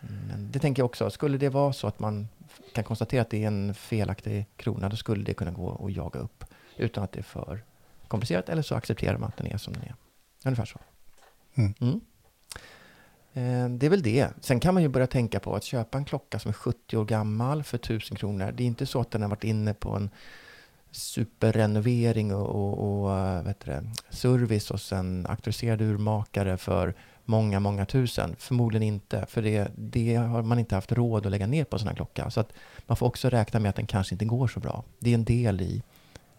Men det tänker jag också, skulle det vara så att man kan konstatera att det är en felaktig krona, då skulle det kunna gå att jaga upp utan att det är för komplicerat, eller så accepterar man att den är som den är. Ungefär så. Mm. Mm. Eh, Det är väl det. Sen kan man ju börja tänka på att köpa en klocka som är 70 år gammal för 1000 kronor. Det är inte så att den har varit inne på en superrenovering och, och, och eh, vet det, service hos en auktoriserad urmakare för många, många tusen. Förmodligen inte, för det, det har man inte haft råd att lägga ner på en sån här klocka. Så att man får också räkna med att den kanske inte går så bra. Det är en del i,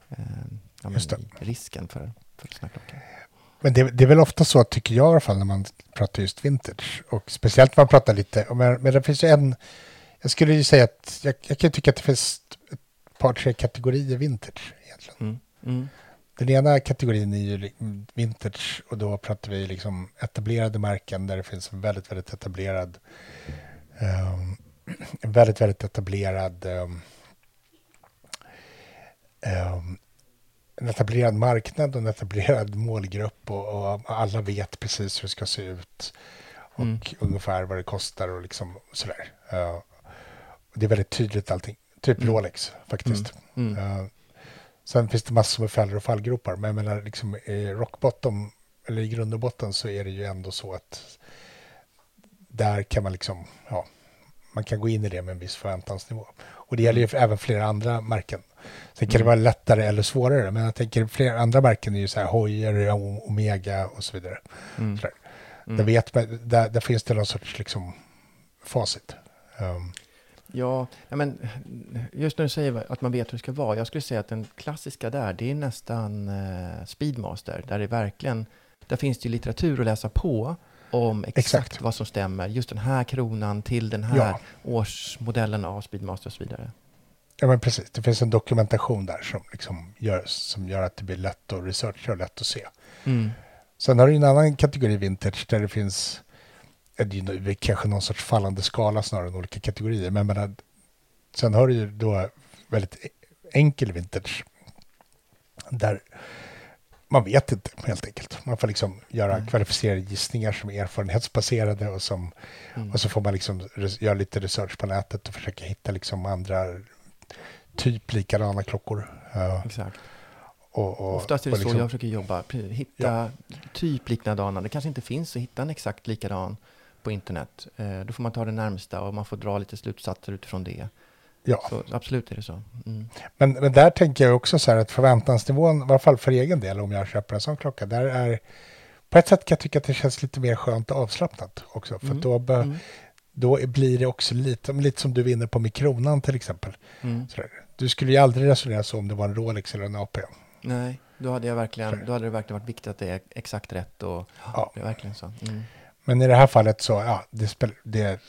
eh, ja, risken för, för här klockor. Men det, det är väl ofta så, tycker jag i alla fall, när man pratar just vintage. Och speciellt när man pratar lite, men, men det finns ju en, jag skulle ju säga att, jag, jag kan tycka att det finns ett par, tre kategorier vintage egentligen. Mm. Mm. Den ena kategorin är ju vintage och då pratar vi liksom etablerade märken där det finns en väldigt, väldigt etablerad ehm, en väldigt, väldigt etablerad ehm, ehm, en etablerad marknad och en etablerad målgrupp och, och alla vet precis hur det ska se ut och Mm. ungefär vad det kostar och liksom sådär. Och det är väldigt tydligt allting. Typ Mm. Rolex faktiskt. Mm. Eh, sen finns det massor med fällor och fallgropar, men jag menar liksom i rock bottom, eller i grund och botten så är det ju ändå så att där kan man liksom, ja, man kan gå in i det med en viss förväntansnivå. Och det gäller ju för även flera andra märken. Sen kan det vara lättare eller svårare, men jag tänker flera andra märken är ju så här Hoyer, Omega och så vidare. Mm. Sådär. Där, vet man, där, där finns det någon sorts liksom facit. Um, Ja, ja, men just när du säger att man vet hur det ska vara. Jag skulle säga att den klassiska där, det är nästan eh, Speedmaster. Där det verkligen, där finns det ju litteratur att läsa på om exakt, Exakt. vad som stämmer. Just den här kronan till den här Ja. årsmodellen av Speedmaster och så vidare. Ja, men precis. Det finns en dokumentation där som, liksom gör, som gör att det blir lätt att researcha och lätt att se. Mm. Sen har du en annan kategori vintage där det finns det är kanske någon sorts fallande skala snarare än olika kategorier. Men, men sen har du ju då väldigt e- enkel vintage där man vet inte helt enkelt. Man får liksom göra Mm. kvalificerade gissningar som är erfarenhetsbaserade och, som, Mm. och så får man liksom göra lite research på nätet och försöka hitta liksom andra typ likadana klockor. Ja, Exakt. och, och, Oftast är det så liksom- jag försöker jobba. Hitta typ likadana. Det kanske inte finns att hitta en exakt likadan på internet. Eh, då får man ta det närmsta och man får dra lite slutsatser utifrån det. Ja. Så absolut är det så. Mm. Men, men där tänker jag också så här att förväntansnivån, i alla fall för egen del om jag köper en sån klocka, där är på ett sätt kan jag tycka att det känns lite mer skönt och avslappnat också. För Mm. då, be, Mm. Då blir det också lite, lite som du vinner på med kronan till exempel. Mm. Du skulle ju aldrig resonera så om det var en Rolex eller en AP. Nej, då hade, jag verkligen, då hade det verkligen varit viktigt att det är exakt rätt. Och, Ja. Det är verkligen så. Mm. Men i det här fallet så, ja, det spel, det,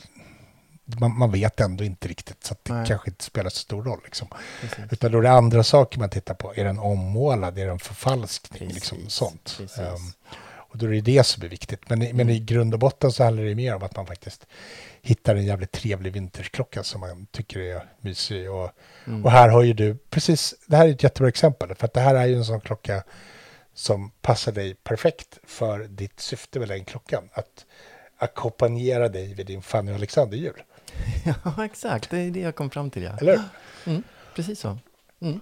man, man vet ändå inte riktigt så att det Nej. kanske inte spelar så stor roll. Liksom. Precis. Utan då är det andra saker man tittar på. Är den ommålad? Är den förfalskning? Precis, Liksom sånt. precis. Ehm, och då är det det som är viktigt. Men, i- men i grund och botten så handlar det mer om att man faktiskt hittar en jävligt trevlig vinterklocka som man tycker är mysig. Och, Mm. och här har ju du, precis, det här är ett jättebra exempel. För att det här är ju en sån klocka som passar dig perfekt för ditt syfte med den klockan. Att ackompanjera dig vid din Fanny Alexander-jul. ja, exakt. Det är det jag kom fram till. Ja. Eller? Mm. Precis så. Mm.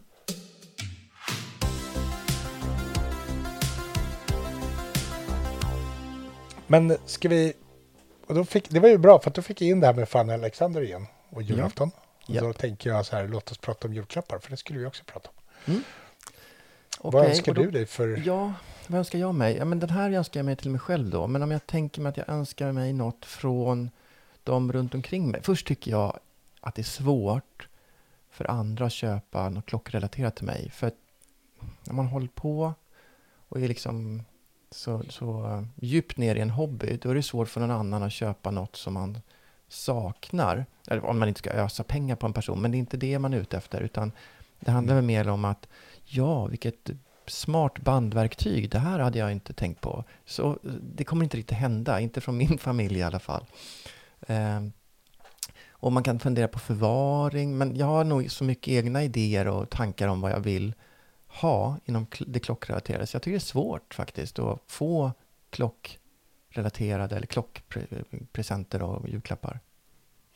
Men ska vi... Och då fick, det var ju bra, för att då fick jag in det här med Fanny Alexander igen och julafton. Och Ja. då tänker jag så här, låt oss prata om julklappar, för det skulle vi också prata om. Vad Okej, önskar och då- du dig för... Ja, vad önskar jag mig? Ja, men den här önskar jag mig till mig själv då. Men om jag tänker mig att jag önskar mig något från de runt omkring mig. Först tycker jag att det är svårt för andra att köpa något klockrelaterat till mig. För att när man håller på och är liksom så, så eh, djupt ner i en hobby, då är det svårt för någon annan att köpa något som man saknar. Eller om man inte ska ösa pengar på en person, men det är inte det man är ute efter. Utan det handlar väl mer om att, ja, vilket smart bandverktyg, det här hade jag inte tänkt på. Så eh, det kommer inte riktigt hända, inte från min familj i alla fall. Ehm, och man kan fundera på förvaring, men jag har nog så mycket egna idéer och tankar om vad jag vill ha inom det klockrelaterade. Så jag tycker det är svårt faktiskt att få klockrelaterade eller klockpresenter och julklappar.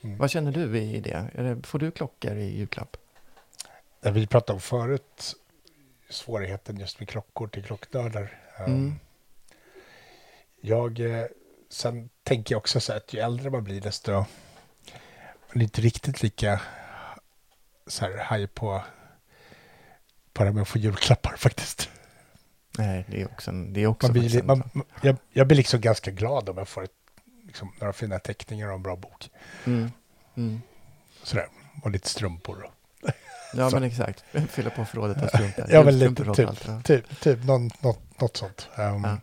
Mm. Vad känner du i det? Får du klockor i julklapp? Det vi pratade om förut, svårigheten just med klockor till klocknördar. Mm. Jag, eh, sen tänker jag också så att ju äldre man blir desto, man är inte riktigt lika så här haj på, på det här med att få julklappar faktiskt. Nej, det är också en, det är också Man blir, en- man, man- jag, jag blir liksom ganska glad om jag får ett, liksom, några fina teckningar och en bra bok. Mm. Mm. Sådär. Och lite strumpor. Ja, Så. men exakt. Fylla på förrådet av strumpor. Ja, men lite typ, ja. typ, typ någon, något, något sånt. Um, Ja.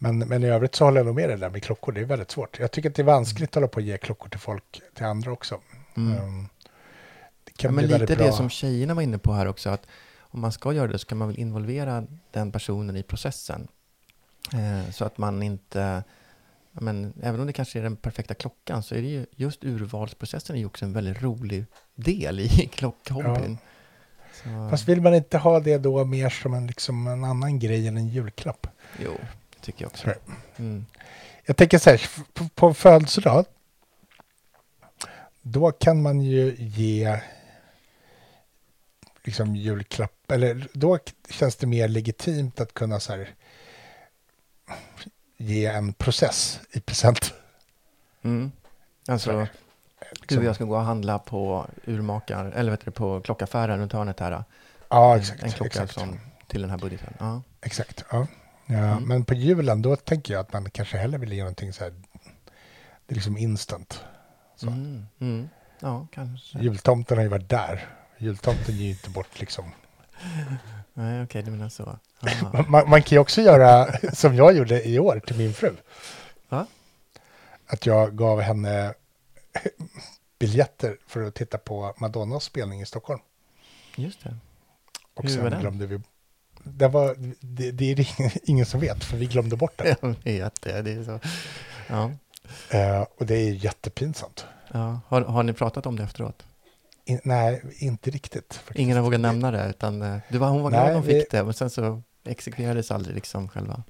Men, men i övrigt så håller jag nog med dig där med klockor. Det är väldigt svårt. Jag tycker att det är vanskligt att hålla på att ge klockor till folk, till andra också. Mm. Um, Ja, kan men bli lite väldigt det bra. som tjejerna var inne på här också, att om man ska göra det så kan man väl involvera den personen i processen. Eh, så att man inte, ja, men även om det kanske är den perfekta klockan, så är det ju just urvalsprocessen är ju också en väldigt rolig del i klockhobbyn. Så, Fast vill man inte ha det då mer som en, liksom en annan grej än en julklapp? jo, det tycker jag också. Mm. Jag tänker så här, på, på födelsedag, då kan man ju ge liksom julklapp, eller då känns det mer legitimt att kunna så här ge en process i present. Mm. Alltså, Så, du liksom. jag ska gå och handla på urmakar, eller vet du, på klockaffären runt hörnet här. Ja, exakt. En klocka exakt. som, till den här budgeten. Ja. Exakt, ja. ja Mm. Men på julen, då tänker jag att man kanske hellre vill ge någonting så här, det är liksom instant. Så. Mm. Mm. Ja, kanske. Jultomten har ju varit där. Jultomten ger ju inte bort liksom. Nej, okej, du menar så. Man, man kan ju också göra som jag gjorde i år till min fru. Va? Att jag gav henne biljetter för att titta på Madonnas spelning i Stockholm. Just det. Och Hur sen var den? glömde vi... Det, var, det, det är ingen, som vet, för vi glömde bort den. Jag vet det. det är så. Ja. Eh, och det är jättepinsamt. Ja. Har, har ni pratat om det efteråt? In, nej, inte riktigt. faktiskt. Ingen har vågat nämna det, utan eh, det var, hon var Nej, glad hon vi- fick det, men sen så exekverades aldrig liksom själva.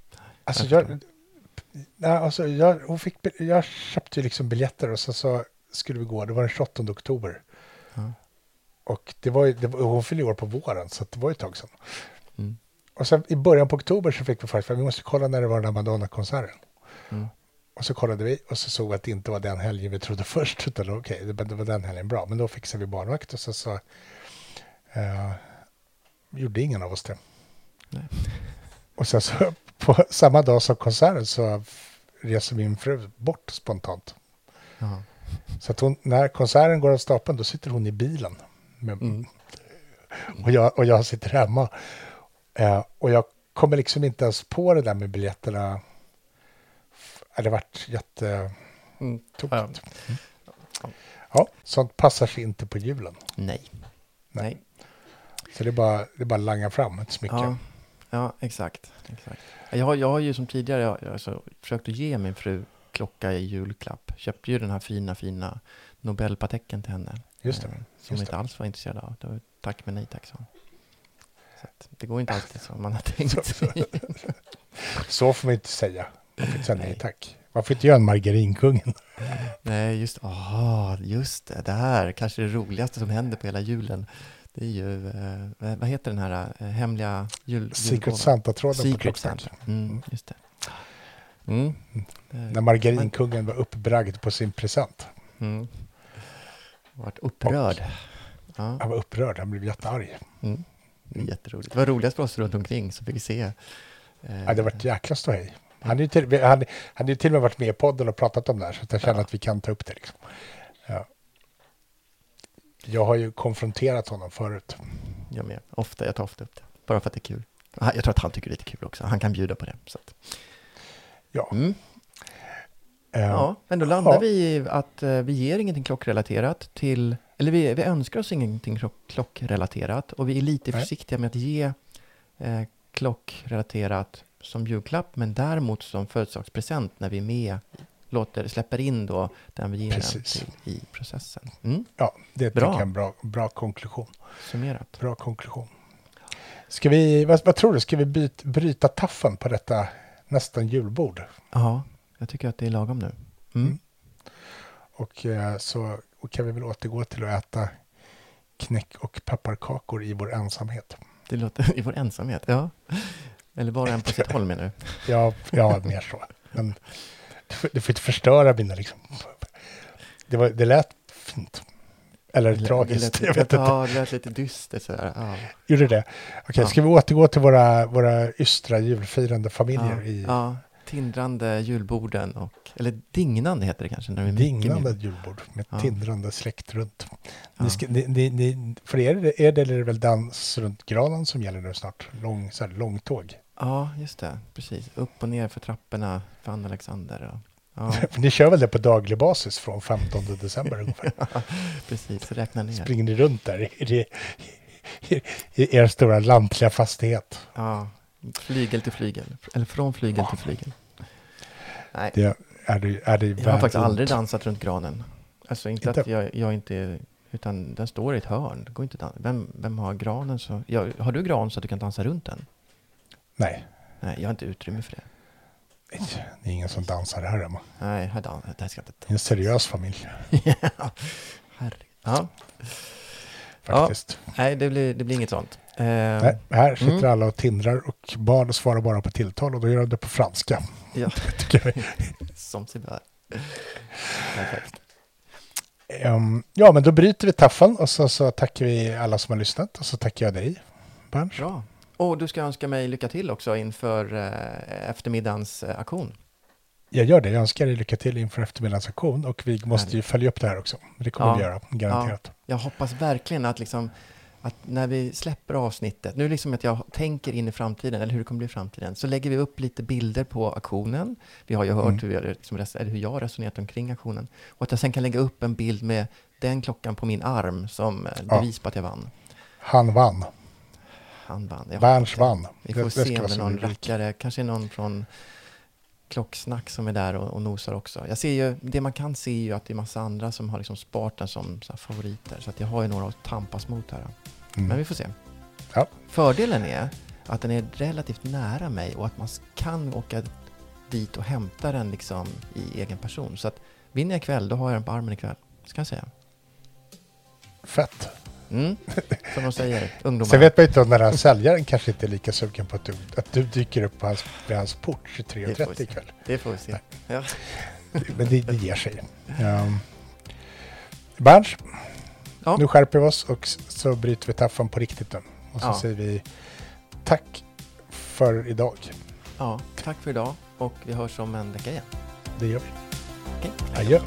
Alltså Jag nej, alltså jag, hon fick, jag köpte liksom biljetter och sen så skulle vi gå, det var den 28 oktober. Ja. Och det var ju, det var, hon fyllde år på våren så det var ju ett tag sedan. Mm. Och sen i början på oktober så fick vi faktiskt, vi måste kolla när det var den där Madonna-konserten. Mm. Och så kollade vi och så såg vi att det inte var den helgen vi trodde först, utan okej, det, det var den helgen bra. Men då fixade vi barnvakt och så, så eh, gjorde ingen av oss det. Nej. Och sen så på samma dag som konserten så reser min fru bort spontant. Ja. Så att hon, när konserten går av stapeln då sitter hon i bilen. Med, Mm. och, jag, och jag sitter hemma. Eh, och jag kommer liksom inte ens på det där med biljetterna. Det varit jättetokigt. Mm. Ja. Ja, sånt passar sig inte på julen. Nej. Nej. Så det är bara, det är bara langa fram ett smycke. Ja, ja exakt. exakt. Jag, har, jag har ju som tidigare jag, jag alltså, försökt att ge min fru klocka i julklapp. Köpte ju den här fina, fina Nobelpatecken till henne. Just det. eh, Som hon inte alls var intresserad av. Var tack men nej tack. Så att det går inte alltid som man har tänkt sig. Så får man inte säga. Inte säga nej tack. Man får inte göra en margarinkungen. Nej, just, ah, just det. Det här kanske det roligaste som händer på hela julen. Det är ju, eh, vad heter den här eh, hemliga jul... Secret? Santa-tråden på Klockverk. Santa. Mm, just det. Mm. När margarinkungen var uppbragd på sin present. Mm. Vart upprörd. Ja, Han var upprörd, han blev jättearg. mm. Det jätteroligt. Det var roligast för oss runt omkring som fick se. eh, Ja, det var ett jäkla ståhej. Han ju till, han, han ju till och med varit med i podden och pratat om det här, så jag känner Ja. att vi kan ta upp det. Liksom. Ja. Jag har ju konfronterat honom förut. Jag med. Ofta, jag tar ofta upp det. Bara för att det är kul. Han- Jag tror att han tycker det är lite kul också. Han kan bjuda på det. Så att, Ja. mm. Eh, Ja, men då landar Ja. vi i att eh, vi ger ingenting klockrelaterat till, eller vi, vi önskar oss ingenting klock, klockrelaterat och vi är lite Nej. försiktiga med att ge eh, klockrelaterat som julklapp, men däremot som födelsedagspresent när vi är med, låter, släpper in då den vi ger till i processen. Mm, ja, det Bra. är en bra, bra konklusion. summerat. Bra konklusion. Ska vi, vad, vad tror du, ska vi byt, bryta taffen på detta nästan julbord? Ja, jag tycker att det är lagom nu. Mm. Mm. Och eh, så och kan vi väl återgå till att äta knäck och pepparkakor i vår ensamhet. Det låter i vår ensamhet, ja. Eller var och en på sitt håll menar du? Ja, ja mer så. Men du får, du får inte förstöra mina liksom. Det, var, det lät fint. Eller Det lät- tragiskt, det lät, jag vet inte. Ja, det lät lite dystert sådär. Ja. Gjorde det? Okej, Ja. ska vi återgå till våra, våra ystra julfirande familjer Ja, i ja, tindrande julborden och, eller dignande heter det kanske. När det är mycket julbord med Ja. tindrande släkt runt. Ni ska, ni, ni, ni, för er är det, är det väl dans runt granen som gäller nu snart? Lång, så här, långtåg? Ja, just det. Precis. Upp och ner för trapporna för Anna Alexander. Och, ja, Ni kör väl det på daglig basis från 15 december ungefär? precis. Räkna ner. Springer ni runt där i, i, i, er stora lantliga fastighet? Ja, flygel till flygel. Eller från flygel till flygel. Nej, Det är det, är det jag har faktiskt ont? aldrig dansat runt granen. Alltså inte, Inte? att jag, jag inte är... Utan den står i ett hörn. Det går inte. Vem, vem har granen så... Ja, har du gran så att du kan dansa runt den? Nej, Nej, jag har inte utrymme för det. det är ingen som dansar här hemma. Nej, här, det här ska Det är en seriös familj inte... Herregud. Ja, faktiskt. nej, det blir, det blir inget sånt. Eh, Nej, här sitter Mm. alla och tindrar och barn svarar bara på tilltal och då gör de det på franska. Ja, som sig bör. Perfekt. Ehm, ja, men då bryter vi taffen och så, så tackar vi alla som har lyssnat och så tackar jag dig, Berns. Bra. Och du ska önska mig lycka till också inför eh, eftermiddagens eh, aktion. Jag gör det. Jag önskar dig lycka till inför eftermiddagens aktion och vi måste ju följa upp det här också. Det kommer Ja. vi göra, garanterat. Jag hoppas verkligen att, liksom, att när vi släpper avsnittet, nu liksom att jag tänker in i framtiden, eller hur det kommer bli i framtiden, så lägger vi upp lite bilder på aktionen. Vi har ju hört Mm. hur, jag, liksom, eller hur jag resonerat omkring aktionen. Och att jag sen kan lägga upp en bild med den klockan på min arm som eh, Ja. bevis på att jag vann. Han vann. Han vann. Jag Berns det. vann. Vi Det- får det se om vara det är någon rackare, kanske någon från Klocksnack som är där och, och nosar också. Jag ser ju, det man kan se är ju att det är massa andra som har liksom Spartan som så här favoriter. Så att jag har ju några att tampas mot här. Mm. Men vi får se. Ja. Fördelen är att den är relativt nära mig och att man kan åka dit och hämta den liksom i egen person. Så att vinner jag ikväll, då har jag den på armen ikväll. Ska jag säga. Fett. Mm. Som de säger, ungdomar. Sen vet man ju inte om den här säljaren kanske inte är lika sugen på att du, att du dyker upp på hans, vid hans port Det får vi 23.30 se. ikväll. Det får vi se. Ja. Men det, det ger sig. Um, Berns, Ja. nu skärper vi oss och så bryter vi taffen på riktigt nu. Och så Ja. säger vi tack för idag. ja, tack för idag och vi hörs om en vecka igen. Det gör vi. Okej. Adjö.